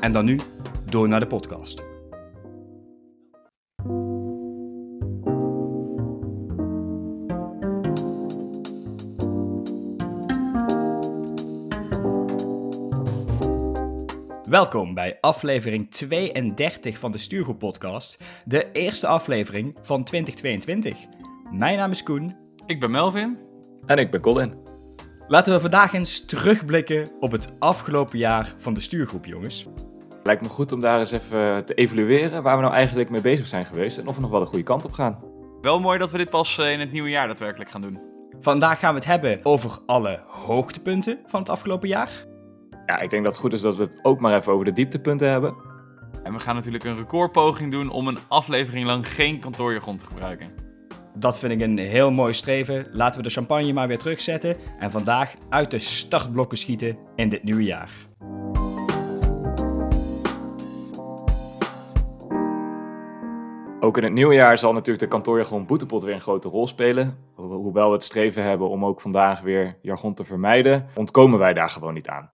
En dan nu door naar de podcast. Welkom bij aflevering 32 van de Stuurgroep Podcast, de eerste aflevering van 2022. Mijn naam is Koen. Ik ben Melvin. En ik ben Colin. Laten we vandaag eens terugblikken op het afgelopen jaar van de Stuurgroep, jongens. Lijkt me goed om daar eens even te evalueren waar we nou eigenlijk mee bezig zijn geweest en of we nog wel de goede kant op gaan. Wel mooi dat we dit pas eh, in het nieuwe jaar daadwerkelijk gaan doen. Vandaag gaan we het hebben over alle hoogtepunten van het afgelopen jaar. Ja, ik denk dat het goed is dat we het ook maar even over de dieptepunten hebben. En we gaan natuurlijk een recordpoging doen om een aflevering lang geen kantoorjargon te gebruiken. Dat vind ik een heel mooi streven. Laten we de champagne maar weer terugzetten en vandaag uit de startblokken schieten in dit nieuwe jaar. Ook in het nieuwe jaar zal natuurlijk de kantoorjargon boetepot weer een grote rol spelen. Ho- Hoewel we het streven hebben om ook vandaag weer jargon te vermijden, ontkomen wij daar gewoon niet aan.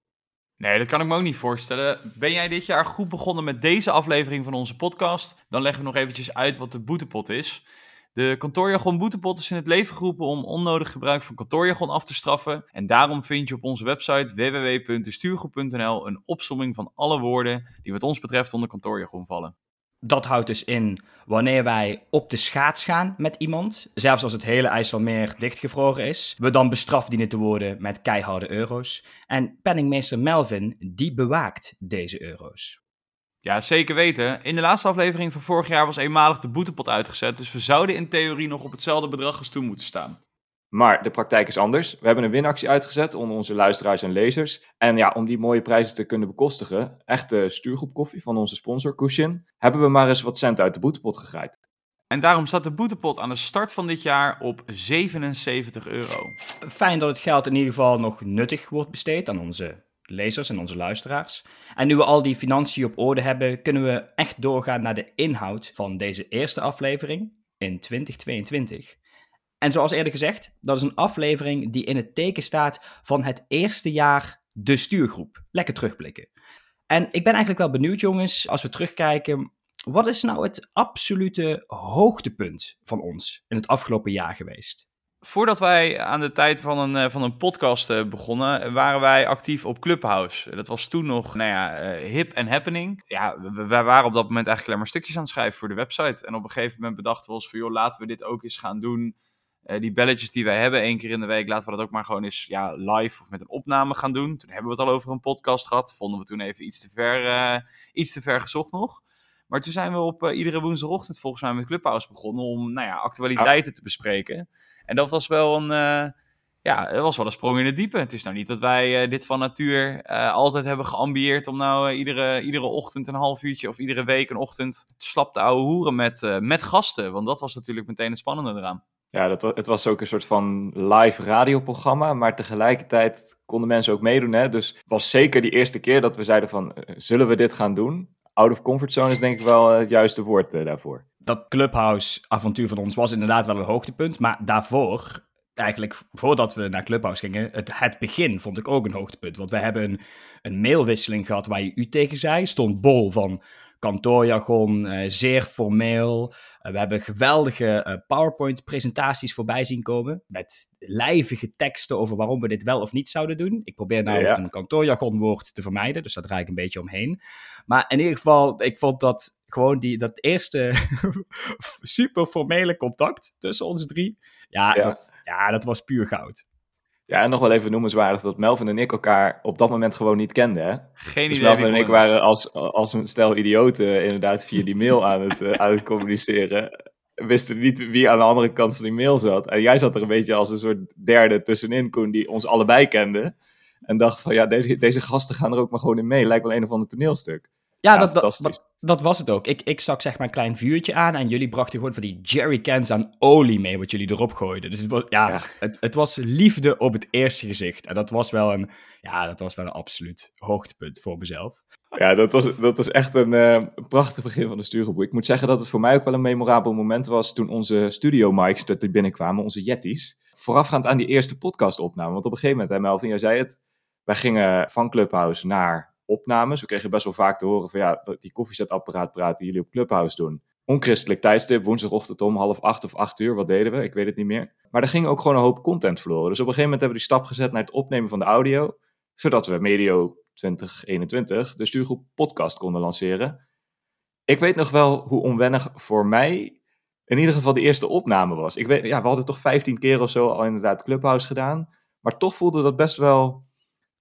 Nee, dat kan ik me ook niet voorstellen. Ben jij dit jaar goed begonnen met deze aflevering van onze podcast? Dan leggen we nog eventjes uit wat de boetepot is. De kantoorjargon boetepot is in het leven geroepen om onnodig gebruik van kantoorjargon af te straffen. En daarom vind je op onze website www.destuurgroep.nl een opsomming van alle woorden die wat ons betreft onder kantoorjargon vallen. Dat houdt dus in wanneer wij op de schaats gaan met iemand, zelfs als het hele IJsselmeer dichtgevroren is, we dan bestraft dienen te worden met keiharde euro's. En penningmeester Melvin, die bewaakt deze euro's. Ja, zeker weten. In de laatste aflevering van vorig jaar was eenmalig de boetepot uitgezet, dus we zouden in theorie nog op hetzelfde bedrag als toen moeten staan. Maar de praktijk is anders. We hebben een winactie uitgezet onder onze luisteraars en lezers. En ja, om die mooie prijzen te kunnen bekostigen, echte stuurgroep koffie van onze sponsor Cushion, hebben we maar eens wat cent uit de boetepot gegaaid. En daarom staat de boetepot aan de start van dit jaar op 77 euro. Fijn dat het geld in ieder geval nog nuttig wordt besteed aan onze lezers en onze luisteraars. En nu we al die financiën op orde hebben, kunnen we echt doorgaan naar de inhoud van deze eerste aflevering in 2022. En zoals eerder gezegd, dat is een aflevering die in het teken staat van het eerste jaar de stuurgroep. Lekker terugblikken. En ik ben eigenlijk wel benieuwd, jongens, als we terugkijken. Wat is nou het absolute hoogtepunt van ons in het afgelopen jaar geweest? Voordat wij aan de tijd van een, eh, van een podcast eh, begonnen, waren wij actief op Clubhouse. Dat was toen nog, nou ja, eh, hip en happening. Ja, wij waren op dat moment eigenlijk alleen maar stukjes aan het schrijven voor de website. En op een gegeven moment bedachten we ons van, joh, laten we dit ook eens gaan doen. Die belletjes die wij hebben één keer in de week, laten we dat ook maar gewoon eens ja, live of met een opname gaan doen. Toen hebben we het al over een podcast gehad. Vonden we toen even iets te ver, iets te ver gezocht nog. Maar toen zijn we op iedere woensdagochtend volgens mij met Clubhouse begonnen om nou ja, actualiteiten te bespreken. En dat was wel een, eh, ja, dat was wel een sprong in het diepe. Het is nou niet dat wij eh, dit van natuur eh, altijd hebben geambieerd om nou iedere, iedere ochtend een half uurtje of iedere week een ochtend slap te ouwe hoeren met, met gasten. Want dat was natuurlijk meteen het spannende eraan. Ja, dat, het was ook een soort van live radioprogramma, maar tegelijkertijd konden mensen ook meedoen. Hè? Dus het was zeker die eerste keer dat we zeiden van, zullen we dit gaan doen? Out of comfort zone is denk ik wel het juiste woord daarvoor. Dat Clubhouse-avontuur van ons was inderdaad wel een hoogtepunt. Maar daarvoor, eigenlijk voordat we naar Clubhouse gingen, het, het begin vond ik ook een hoogtepunt. Want we hebben een, mailwisseling gehad waar je u tegen zei. Stond bol van kantoorjargon, eh, zeer formeel. Eh, we hebben geweldige eh, PowerPoint-presentaties voorbij zien komen. Met lijvige teksten over waarom we dit wel of niet zouden doen. Ik probeer nou Ja. een kantoorjargonwoord te vermijden, dus daar draai ik een beetje omheen. Maar in ieder geval, ik vond dat gewoon die, dat eerste super formele contact tussen ons drie. Ja, Ja. Dat, ja, dat was puur goud. Ja, en nog wel even noemenswaardig dat Melvin en ik elkaar op dat moment gewoon niet kenden. Hè? Geen Dus idee. Melvin en ik waren als, als een stel idioten inderdaad via die mail aan het, eh, aan het communiceren. We wisten niet wie aan de andere kant van die mail zat. En jij zat er een beetje als een soort derde tussenin, Koen, die ons allebei kende. En dacht van ja, deze, deze gasten gaan er ook maar gewoon in mee. Lijkt wel een of ander toneelstuk. Ja, Ja, dat, dat, fantastisch. Dat, was het ook. Ik, ik zag zeg maar een klein vuurtje aan en jullie brachten gewoon van die jerrycans aan olie mee, wat jullie erop gooiden. Dus het was, ja, Ja. Het, het was liefde op het eerste gezicht. En dat was wel een, ja, dat was wel een absoluut hoogtepunt voor mezelf. Ja, dat was, dat was echt een, eh, prachtig begin van de stuurgroep. Ik moet zeggen dat het voor mij ook wel een memorabel moment was toen onze studio mics dat die binnenkwamen, onze Yetis. Voorafgaand aan die eerste podcast opname. Want op een gegeven moment, hè, Melvin, jij zei het, wij gingen van Clubhouse naar opnames. We kregen best wel vaak te horen van ja, die koffiezetapparaat praten jullie op Clubhouse doen. Onchristelijk tijdstip, woensdagochtend om half acht of acht uur, wat deden we? Ik weet het niet meer. Maar er ging ook gewoon een hoop content verloren. Dus op een gegeven moment hebben we die stap gezet naar het opnemen van de audio. Zodat we medio 2021 de stuurgroep podcast konden lanceren. Ik weet nog wel hoe onwennig voor mij in ieder geval de eerste opname was. Ik weet, ja, we hadden toch 15 keer of zo al inderdaad Clubhouse gedaan. Maar toch voelde dat best wel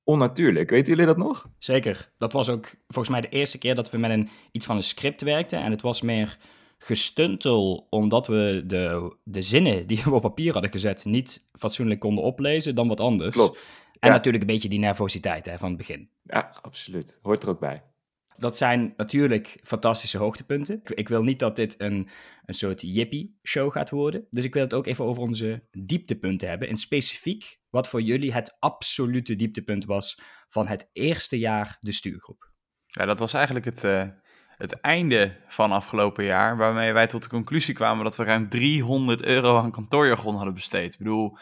onnatuurlijk. Weten jullie dat nog? Zeker. Dat was ook volgens mij de eerste keer dat we met een, iets van een script werkten. En het was meer gestuntel, omdat we de, de zinnen die we op papier hadden gezet niet fatsoenlijk konden oplezen, dan wat anders. Klopt. En Ja. natuurlijk een beetje die nervositeit hè, van het begin. Ja, absoluut. Hoort er ook bij. Dat zijn natuurlijk fantastische hoogtepunten. Ik, ik wil niet dat dit een, een soort yippie-show gaat worden. Dus ik wil het ook even over onze dieptepunten hebben. En specifiek wat voor jullie het absolute dieptepunt was van het eerste jaar de stuurgroep. Ja, dat was eigenlijk het, eh, het einde van afgelopen jaar, waarmee wij tot de conclusie kwamen dat we ruim 300 euro aan kantoorjargon hadden besteed. Ik bedoel,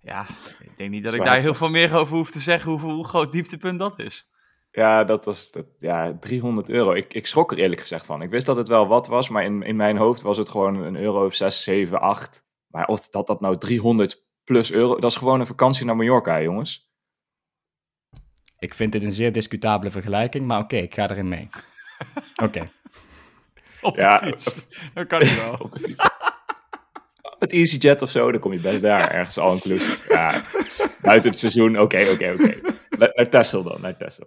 ja, ik denk niet dat ik daar heel veel meer over hoef te zeggen hoe, hoe groot dieptepunt dat is. Ja, dat was dat, ja, 300 euro. Ik, ik schrok er eerlijk gezegd van. Ik wist dat het wel wat was, maar in, in mijn hoofd was het gewoon een euro of 6, 7, 8. Maar of dat, dat nou 300 plus euro, dat is gewoon een vakantie naar Mallorca, hè, jongens. Ik vind dit een zeer discutabele vergelijking, maar oké, ik ga erin mee. Oké. Op de Ja, fiets. Dat kan niet wel. op de fiets. Met EasyJet of zo, dan kom je best daar, ergens al inclusief. Ja, buiten het seizoen, oké, oké, oké. Naar naar Texel dan, naar Texel.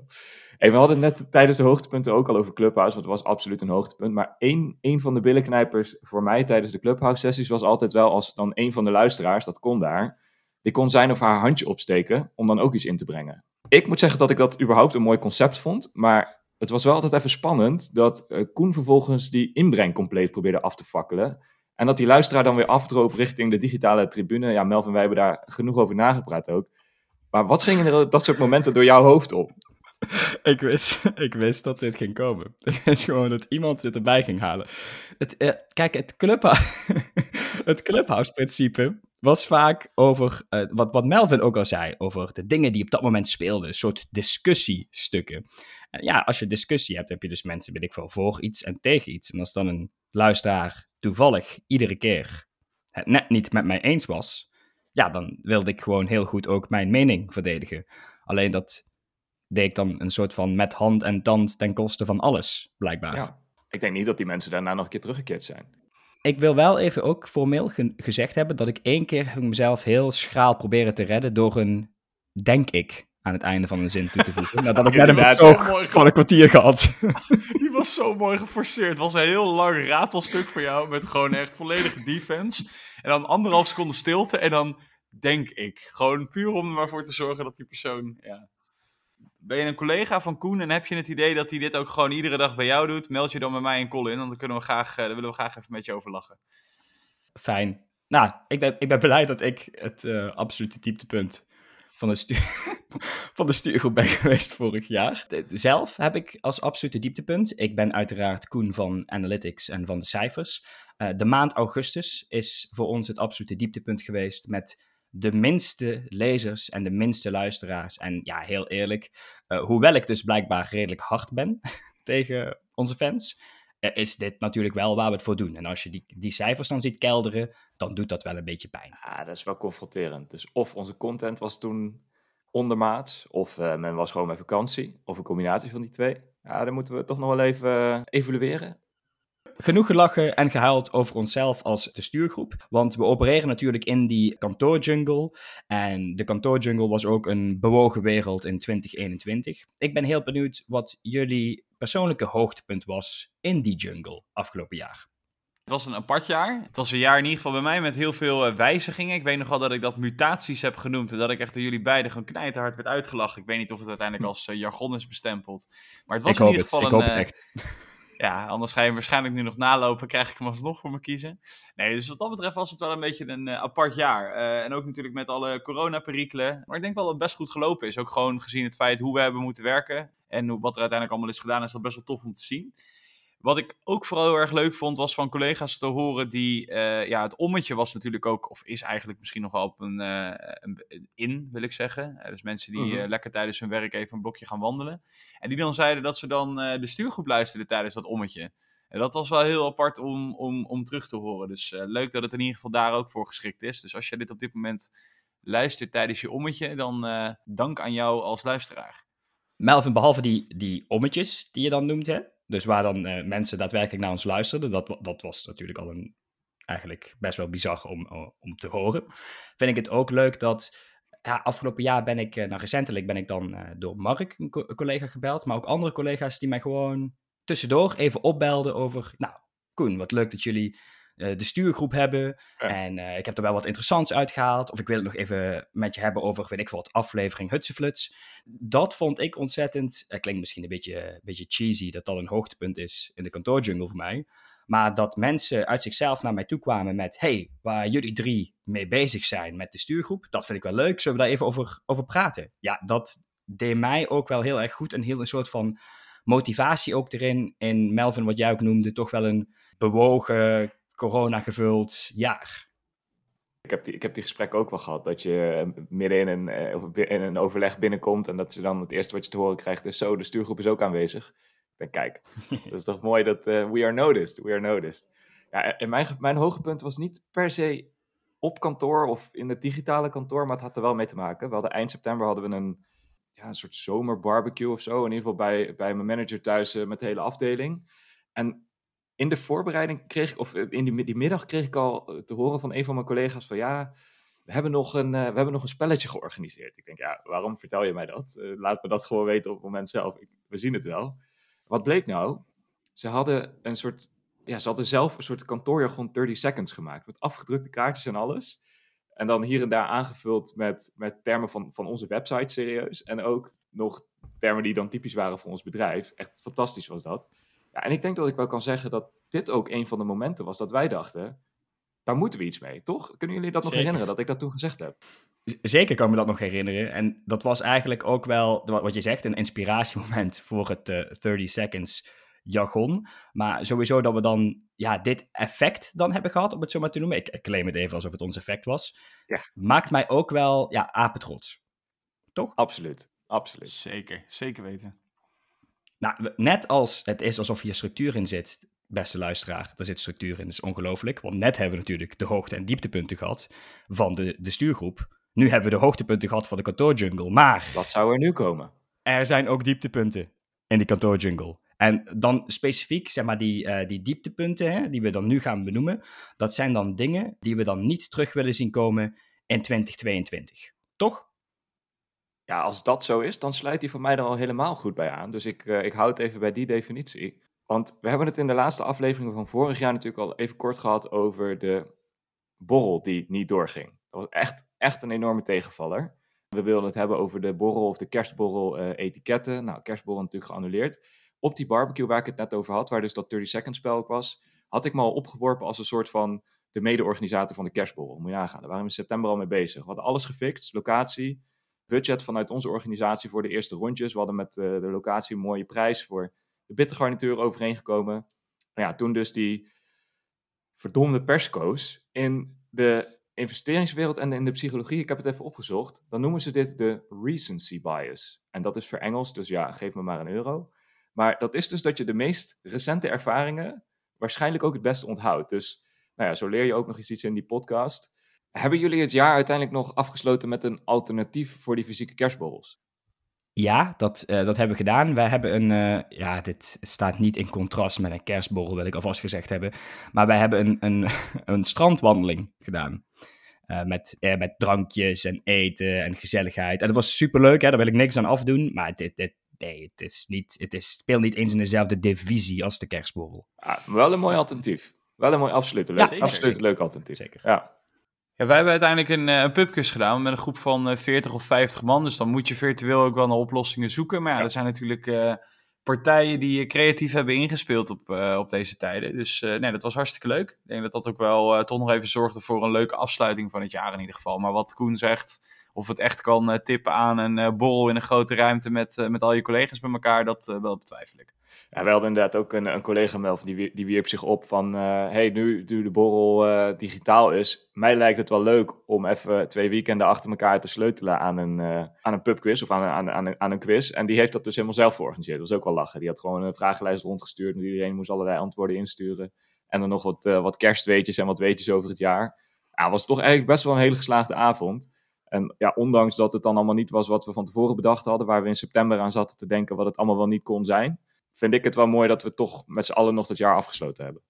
Hey, we hadden net tijdens de hoogtepunten ook al over Clubhouse, want het was absoluut een hoogtepunt. Maar één, één van de billenknijpers voor mij tijdens de Clubhouse-sessies was altijd wel als dan een van de luisteraars, dat kon daar, die kon zijn of haar handje opsteken om dan ook iets in te brengen. Ik moet zeggen dat ik dat überhaupt een mooi concept vond, maar het was wel altijd even spannend dat eh, Koen vervolgens die inbreng compleet probeerde af te fakkelen. En dat die luisteraar dan weer afdroop richting de digitale tribune. Ja, Melvin, wij hebben daar genoeg over nagepraat ook. Maar wat gingen er op dat soort momenten door jouw hoofd op? Ik wist, ik wist dat dit ging komen. Ik wist gewoon dat iemand dit erbij ging halen. Het, eh, kijk, het, het clubhouse-principe was vaak over, eh, wat, wat Melvin ook al zei, over de dingen die op dat moment speelden. Een soort discussiestukken. En ja, als je discussie hebt, heb je dus mensen, weet ik veel, voor iets en tegen iets. En als dan een luisteraar toevallig iedere keer het net niet met mij eens was, ja, dan wilde ik gewoon heel goed ook mijn mening verdedigen. Alleen dat deed ik dan een soort van met hand en tand ten koste van alles, blijkbaar. Ja. Ik denk niet dat die mensen daarna nog een keer teruggekeerd zijn. Ik wil wel even ook formeel ge- gezegd hebben dat ik één keer mezelf heel schraal proberen te redden door een denk ik aan het einde van een zin toe te voegen. Nadat ik net een betoog van een kwartier gehad. Zo mooi geforceerd. Het was een heel lang ratelstuk voor jou met gewoon echt volledige defense. En dan anderhalf seconde stilte en dan denk ik. Gewoon puur om er maar voor te zorgen dat die persoon... Ja. Ben je een collega van Koen en heb je het idee dat hij dit ook gewoon iedere dag bij jou doet? Meld je dan bij mij in Colin, want dan, kunnen we graag, eh, daar willen we graag even met je over lachen. Fijn. Nou, ik ben, ik ben blij dat ik het eh, absolute dieptepunt van de, stu van de stuurgroep ben geweest vorig jaar. Zelf heb ik als absolute dieptepunt. Ik ben uiteraard Koen van Analytics en van de cijfers. Eh, de maand augustus is voor ons het absolute dieptepunt geweest met de minste lezers en de minste luisteraars. En ja, heel eerlijk, eh, hoewel ik dus blijkbaar redelijk hard ben tegen onze fans, is dit natuurlijk wel waar we het voor doen. En als je die, die cijfers dan ziet kelderen, dan doet dat wel een beetje pijn. Ja, dat is wel confronterend. Dus of onze content was toen ondermaats, of eh, men was gewoon met vakantie, of een combinatie van die twee. Ja, dan moeten we toch nog wel even eh, evalueren. Genoeg gelachen en gehuild over onszelf als de stuurgroep. Want we opereren natuurlijk in die kantoorjungle. En de kantoorjungle was ook een bewogen wereld in 2021. Ik ben heel benieuwd wat jullie persoonlijke hoogtepunt was in die jungle afgelopen jaar. Het was een apart jaar. Het was een jaar in ieder geval bij mij met heel veel uh, wijzigingen. Ik weet nog wel dat ik dat mutaties heb genoemd. En dat ik echt door jullie beiden gewoon knijterhard werd uitgelachen. Ik weet niet of het uiteindelijk als uh, jargon is bestempeld. Maar het was ik in ieder het. geval ik een... hoop het echt. Ja, anders ga je hem waarschijnlijk nu nog nalopen. Krijg ik hem alsnog voor me kiezen. Nee, dus wat dat betreft was het wel een beetje een apart jaar. en ook natuurlijk met alle coronaperikelen. Maar ik denk wel dat het best goed gelopen is. Ook gewoon gezien het feit hoe we hebben moeten werken. En wat er uiteindelijk allemaal is gedaan, is dat best wel tof om te zien. Wat ik ook vooral heel erg leuk vond, was van collega's te horen die... Uh, ja, het ommetje was natuurlijk ook, of is eigenlijk misschien nog wel op een, uh, een in, wil ik zeggen. Uh, dus mensen die Mhm. lekker tijdens hun werk even een blokje gaan wandelen. En die dan zeiden dat ze dan de stuurgroep luisterden tijdens dat ommetje. En dat was wel heel apart om, om, om terug te horen. Dus leuk dat het in ieder geval daar ook voor geschikt is. Dus als je dit op dit moment luistert tijdens je ommetje, dan dank aan jou als luisteraar. Melvin, behalve die, die ommetjes die je dan noemt, hè? Dus waar dan uh, mensen daadwerkelijk naar ons luisterden, dat, dat was natuurlijk al een, eigenlijk best wel bizar om, om te horen. Vind ik het ook leuk dat, ja, afgelopen jaar ben ik, uh, nou recentelijk ben ik dan door Mark, een, een, collega, gebeld, maar ook andere collega's die mij gewoon tussendoor even opbelden over, nou Koen, wat leuk dat jullie de stuurgroep hebben. Ja. En uh, ik heb er wel wat interessants uitgehaald. Of ik wil het nog even met je hebben over, weet ik wat, aflevering Hutsefluts. Dat vond ik ontzettend, het klinkt misschien een beetje, een beetje cheesy, dat dat een hoogtepunt is in de kantoorjungle voor mij. Maar dat mensen uit zichzelf naar mij toe kwamen met, hey, waar jullie drie mee bezig zijn met de stuurgroep, dat vind ik wel leuk. Zullen we daar even over, over praten? Ja, dat deed mij ook wel heel erg goed en heel een soort van motivatie ook erin. In Melvin, wat jij ook noemde, toch wel een bewogen, corona gevuld jaar. Ik heb, die, ik heb die gesprekken ook wel gehad. Dat je midden in een, uh, in een overleg binnenkomt. En dat je dan het eerste wat je te horen krijgt is: Zo, de stuurgroep is ook aanwezig. Ik denk, kijk, dat is toch mooi dat uh, we are noticed. We are noticed. Ja, en mijn, mijn hoogtepunt was niet per se op kantoor of in het digitale kantoor. Maar het had er wel mee te maken. We hadden eind september hadden we een, ja, een soort zomerbarbecue of zo. In ieder geval bij, bij mijn manager thuis uh, met de hele afdeling. En in de voorbereiding kreeg ik, of in die, die, middag kreeg ik al te horen van een van mijn collega's van ja, we hebben nog een, uh, we hebben nog een spelletje georganiseerd. Ik denk, ja, waarom vertel je mij dat? Laat me dat gewoon weten op het moment zelf. Ik, we zien het wel. Wat bleek nou? Ze hadden een soort, ja, ze hadden zelf een soort kantoorjargon 30 seconds gemaakt. Met afgedrukte kaartjes en alles. En dan hier en daar aangevuld met, met termen van, van onze website, serieus. En ook nog termen die dan typisch waren voor ons bedrijf. Echt fantastisch was dat. Ja, en ik denk dat ik wel kan zeggen dat dit ook een van de momenten was dat wij dachten, daar moeten we iets mee, toch? Kunnen jullie dat nog Zeker. herinneren, dat ik dat toen gezegd heb? Zeker kan ik me dat nog herinneren. En dat was eigenlijk ook wel, wat je zegt, een inspiratiemoment voor het uh, 30 seconds jargon. Maar sowieso dat we dan ja, dit effect dan hebben gehad, om het zo maar te noemen. Ik, ik claim het even alsof het ons effect was. Ja. Maakt mij ook wel ja, apetrots. Toch? Absoluut, absoluut. Zeker, zeker weten. Nou, net als het is alsof hier structuur in zit, beste luisteraar, daar zit structuur in, dat is ongelooflijk. Want net hebben we natuurlijk de hoogte- en dieptepunten gehad van de, de stuurgroep. Nu hebben we de hoogtepunten gehad van de kantoorjungle, maar... Wat zou er nu komen? Er zijn ook dieptepunten in de kantoorjungle. En dan specifiek, zeg maar, die, uh, die dieptepunten hè, die we dan nu gaan benoemen, dat zijn dan dingen die we dan niet terug willen zien komen in 2022. Toch? Ja, als dat zo is, dan sluit die voor mij er al helemaal goed bij aan. Dus ik, uh, ik hou het even bij die definitie. Want we hebben het in de laatste aflevering van vorig jaar natuurlijk al even kort gehad over de borrel die niet doorging. Dat was echt, echt een enorme tegenvaller. We wilden het hebben over de borrel of de kerstborrel uh, etiketten. Nou, kerstborrel natuurlijk geannuleerd. Op die barbecue waar ik het net over had, waar dus dat 30 second spel ook was, had ik me al opgeworpen als een soort van de mede-organisator van de kerstborrel. Moet je nagaan, daar waren we in september al mee bezig. We hadden alles gefixt, locatie, budget vanuit onze organisatie voor de eerste rondjes. We hadden met uh, de locatie een mooie prijs voor de bittergarnituur overeengekomen. Nou ja, toen dus die verdomde persco's in de investeringswereld en in de psychologie, ik heb het even opgezocht, dan noemen ze dit de recency bias. En dat is voor Engels, dus ja, geef me maar een euro. Maar dat is dus dat je de meest recente ervaringen waarschijnlijk ook het beste onthoudt. Dus nou ja, zo leer je ook nog eens iets in die podcast. Hebben jullie het jaar uiteindelijk nog afgesloten met een alternatief voor die fysieke kerstborrels? Ja, dat, uh, dat hebben we gedaan. Wij hebben een, uh, ja, dit staat niet in contrast met een kerstborrel, wil ik alvast gezegd hebben. Maar wij hebben een, een, een strandwandeling gedaan. Uh, met, met drankjes en eten en gezelligheid. En dat was superleuk, hè? daar wil ik niks aan afdoen. Maar dit, dit, nee, het, is niet, het is, speelt niet eens in dezelfde divisie als de kerstborrel. Ah, wel een mooi alternatief. Wel een mooi, absoluut, zeker, absoluut leuk alternatief. Zeker. Ja. Ja, wij hebben uiteindelijk een, eh, een pubquiz gedaan met een groep van eh, 40 of 50 man. Dus dan moet je virtueel ook wel naar oplossingen zoeken. Maar ja, er zijn natuurlijk eh, partijen die eh, creatief hebben ingespeeld op, eh, op deze tijden. Dus eh, nee, dat was hartstikke leuk. Ik denk dat dat ook wel eh, toch nog even zorgde voor een leuke afsluiting van het jaar in ieder geval. Maar wat Koen zegt, of het echt kan eh, tippen aan een eh, borrel in een grote ruimte met, eh, met al je collega's bij elkaar, dat wel betwijfel ik. Ja, we hadden inderdaad ook een, een collega Melf, die, die wierp zich op van... eh, hey, nu, nu de borrel digitaal is, mij lijkt het wel leuk om even twee weekenden achter elkaar te sleutelen aan een, eh, aan een pubquiz of aan, een- aan, aan, een- aan een quiz. En die heeft dat dus helemaal zelf georganiseerd. Dat was ook wel lachen. Die had gewoon een vragenlijst rondgestuurd en iedereen moest allerlei antwoorden insturen. En dan nog wat, wat kerstweetjes en wat weetjes over het jaar. Ja, was toch eigenlijk best wel een hele geslaagde avond. En ja, ondanks dat het dan allemaal niet was wat we van tevoren bedacht hadden, waar we in september aan zaten te denken wat het allemaal wel niet kon zijn, vind ik het wel mooi dat we toch met z'n allen nog dat jaar afgesloten hebben.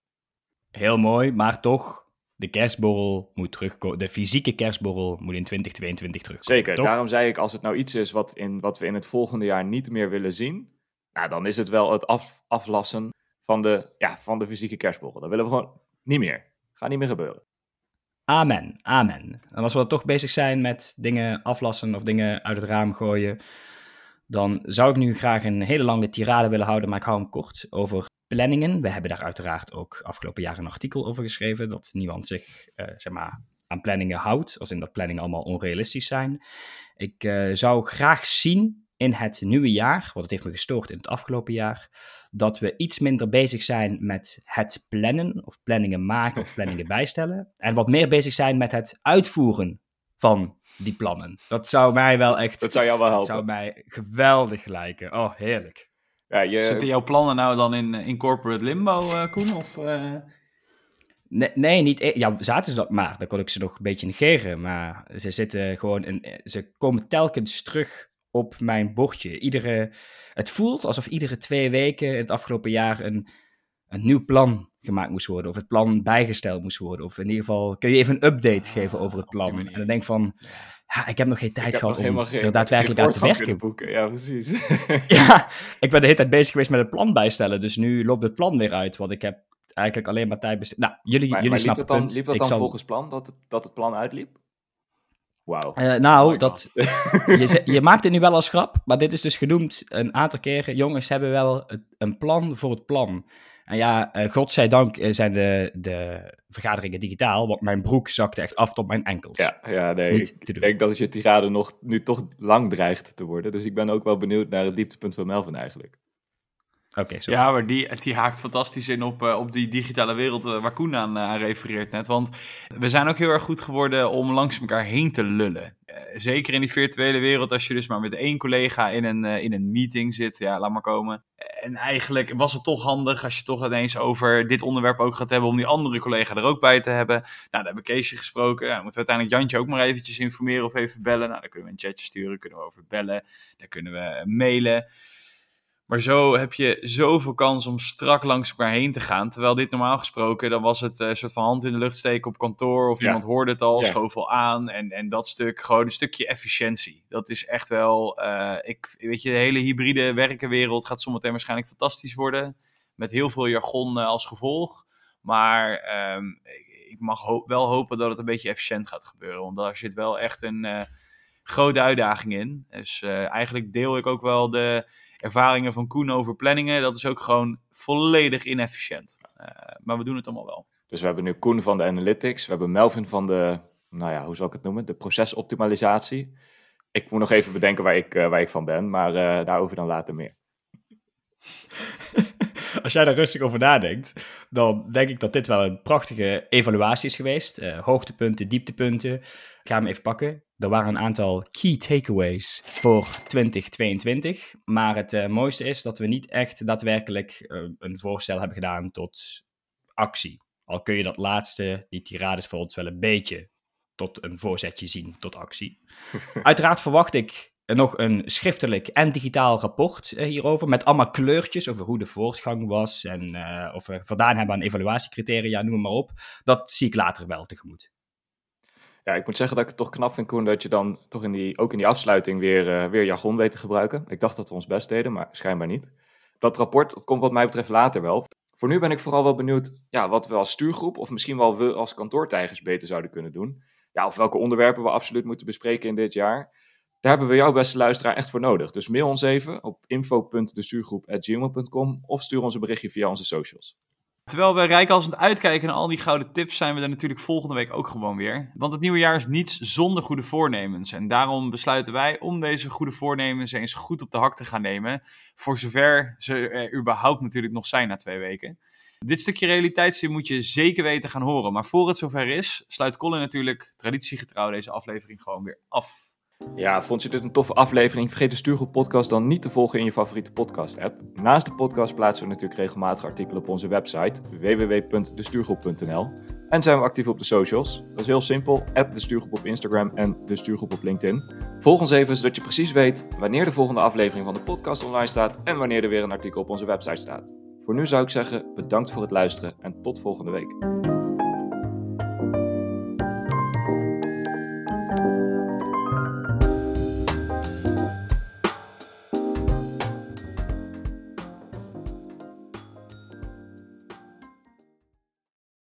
Heel mooi, maar toch, de kerstborrel moet terugkomen. De fysieke kerstborrel moet in 2022 terugkomen. Zeker, toch? daarom zei ik, als het nou iets is wat, in, wat we in het volgende jaar niet meer willen zien, nou, dan is het wel het af, aflassen van de, ja, van de fysieke kerstborrel. Dat willen we gewoon niet meer. Gaat niet meer gebeuren. Amen, amen. En als we dan toch bezig zijn met dingen aflassen of dingen uit het raam gooien, dan zou ik nu graag een hele lange tirade willen houden, maar ik hou hem kort, over planningen. We hebben daar uiteraard ook afgelopen jaar een artikel over geschreven, dat niemand zich eh, zeg maar, aan planningen houdt, als in dat planningen allemaal onrealistisch zijn. Ik eh, zou graag zien in het nieuwe jaar, want het heeft me gestoord in het afgelopen jaar, dat we iets minder bezig zijn met het plannen, of planningen maken of planningen bijstellen, en wat meer bezig zijn met het uitvoeren van die plannen. Dat zou mij wel echt, Dat zou jou wel dat helpen. zou mij geweldig lijken. Oh, heerlijk. Ja, je, Zitten jouw plannen nou dan in, in corporate limbo, eh, Koen? Of, eh? Nee, nee, niet. e- Ja, zaten ze dat maar. Dan kon ik ze nog een beetje negeren. Maar ze zitten gewoon. In, ze komen telkens terug op mijn bordje. Iedere, het voelt alsof iedere twee weken in het afgelopen jaar een, een nieuw plan gemaakt moest worden. Of het plan bijgesteld moest worden. Of in ieder geval kun je even een update geven over het plan. En dan denk ik van. Ja, ik heb nog geen tijd gehad om geen, er daadwerkelijk aan te werken. boeken. Ja, precies. Ja, ik ben de hele tijd bezig geweest met het plan bijstellen. Dus nu loopt het plan weer uit. Want ik heb eigenlijk alleen maar tijd besteed. Nou, jullie, maar jullie maar snappen het dan, punt. liep het Ik dan zal- volgens plan dat het, dat het plan uitliep? Wauw. Eh, nou, dat, je, je maakt het nu wel als grap, maar dit is dus genoemd een aantal keren. Jongens hebben wel het- een plan voor het plan. En ja, eh, godzijdank eh, zijn de, de vergaderingen digitaal, want mijn broek zakte echt af tot mijn enkels. Ja, ja nee, Niet ik denk dat je tirade nog, nu toch lang dreigt te worden. Dus ik ben ook wel benieuwd naar het dieptepunt van Melvin eigenlijk. Oké. Ja, maar die, die haakt fantastisch in op, eh, op die digitale wereld eh, waar Koen aan, eh, aan refereert net. Want we zijn ook heel erg goed geworden om langs elkaar heen te lullen. Zeker in die virtuele wereld, als je dus maar met één collega in een, in een meeting zit. Ja, laat maar komen. En eigenlijk was het toch handig als je toch ineens over dit onderwerp ook gaat hebben... om die andere collega er ook bij te hebben. Nou, daar hebben we Keesje gesproken. Ja, dan moeten we uiteindelijk Jantje ook maar eventjes informeren of even bellen. Nou, dan kunnen we een chatje sturen, kunnen we over bellen. Daar kunnen we mailen. Maar zo heb je zoveel kans om strak langs elkaar heen te gaan. Terwijl dit normaal gesproken, dan was het eh, een soort van hand in de lucht steken op kantoor. Of Ja. iemand hoorde het al, Ja. schoof al aan. En, en dat stuk, gewoon een stukje efficiëntie. Dat is echt wel, eh, ik, weet je, de hele hybride werkenwereld gaat zometeen waarschijnlijk fantastisch worden. Met heel veel jargon eh, als gevolg. Maar ehm, ik, ik mag ho- wel hopen dat het een beetje efficiënt gaat gebeuren. Want daar zit wel echt een grote uitdaging in. Dus eigenlijk deel ik ook wel de ervaringen van Koen over planningen. Dat is ook gewoon volledig inefficiënt. Eh, maar we doen het allemaal wel. Dus we hebben nu Koen van de Analytics. We hebben Melvin van de, nou ja, hoe zal ik het noemen? De procesoptimalisatie. Ik moet nog even bedenken waar ik, eh, waar ik van ben, maar eh, daarover dan later meer. Als jij daar rustig over nadenkt, dan denk ik dat dit wel een prachtige evaluatie is geweest. Eh, hoogtepunten, dieptepunten. Ik ga hem even pakken. Er waren een aantal key takeaways voor 2022. Maar het eh, mooiste is dat we niet echt daadwerkelijk eh, een voorstel hebben gedaan tot actie. Al kun je dat laatste, die tirades voor ons wel een beetje tot een voorzetje zien tot actie. Uiteraard verwacht ik nog een schriftelijk en digitaal rapport eh, hierover. Met allemaal kleurtjes over hoe de voortgang was. En of we voldaan hebben aan evaluatiecriteria, noem maar op. Dat zie ik later wel tegemoet. Ja, ik moet zeggen dat ik het toch knap vind, Koen, dat je dan toch in die, ook in die afsluiting weer, eh, weer jargon weet te gebruiken. Ik dacht dat we ons best deden, maar schijnbaar niet. Dat rapport, dat komt wat mij betreft later wel. Voor nu ben ik vooral wel benieuwd ja, wat we als stuurgroep of misschien wel we als kantoortijgers beter zouden kunnen doen. Ja, of welke onderwerpen we absoluut moeten bespreken in dit jaar. Daar hebben we jouw beste luisteraar echt voor nodig. Dus mail ons even op info.destuurgroep.gmail.com of stuur ons een berichtje via onze socials. Terwijl we rijkhalsend uitkijken naar al die gouden tips, zijn we er natuurlijk volgende week ook gewoon weer. Want het nieuwe jaar is niets zonder goede voornemens. En daarom besluiten wij om deze goede voornemens eens goed op de hak te gaan nemen. Voor zover ze er überhaupt natuurlijk nog zijn na twee weken. Dit stukje realiteitszin moet je zeker weten gaan horen. Maar voor het zover is, sluit Colin natuurlijk traditiegetrouw deze aflevering gewoon weer af. Ja, vond je dit een toffe aflevering? Vergeet de Stuurgroep podcast dan niet te volgen in je favoriete podcast app. Naast de podcast plaatsen we natuurlijk regelmatig artikelen op onze website www.destuurgroep.nl en zijn we actief op de socials. Dat is heel simpel, app de Stuurgroep op Instagram en de Stuurgroep op LinkedIn. Volg ons even zodat je precies weet wanneer de volgende aflevering van de podcast online staat en wanneer er weer een artikel op onze website staat. Voor nu zou ik zeggen bedankt voor het luisteren en tot volgende week.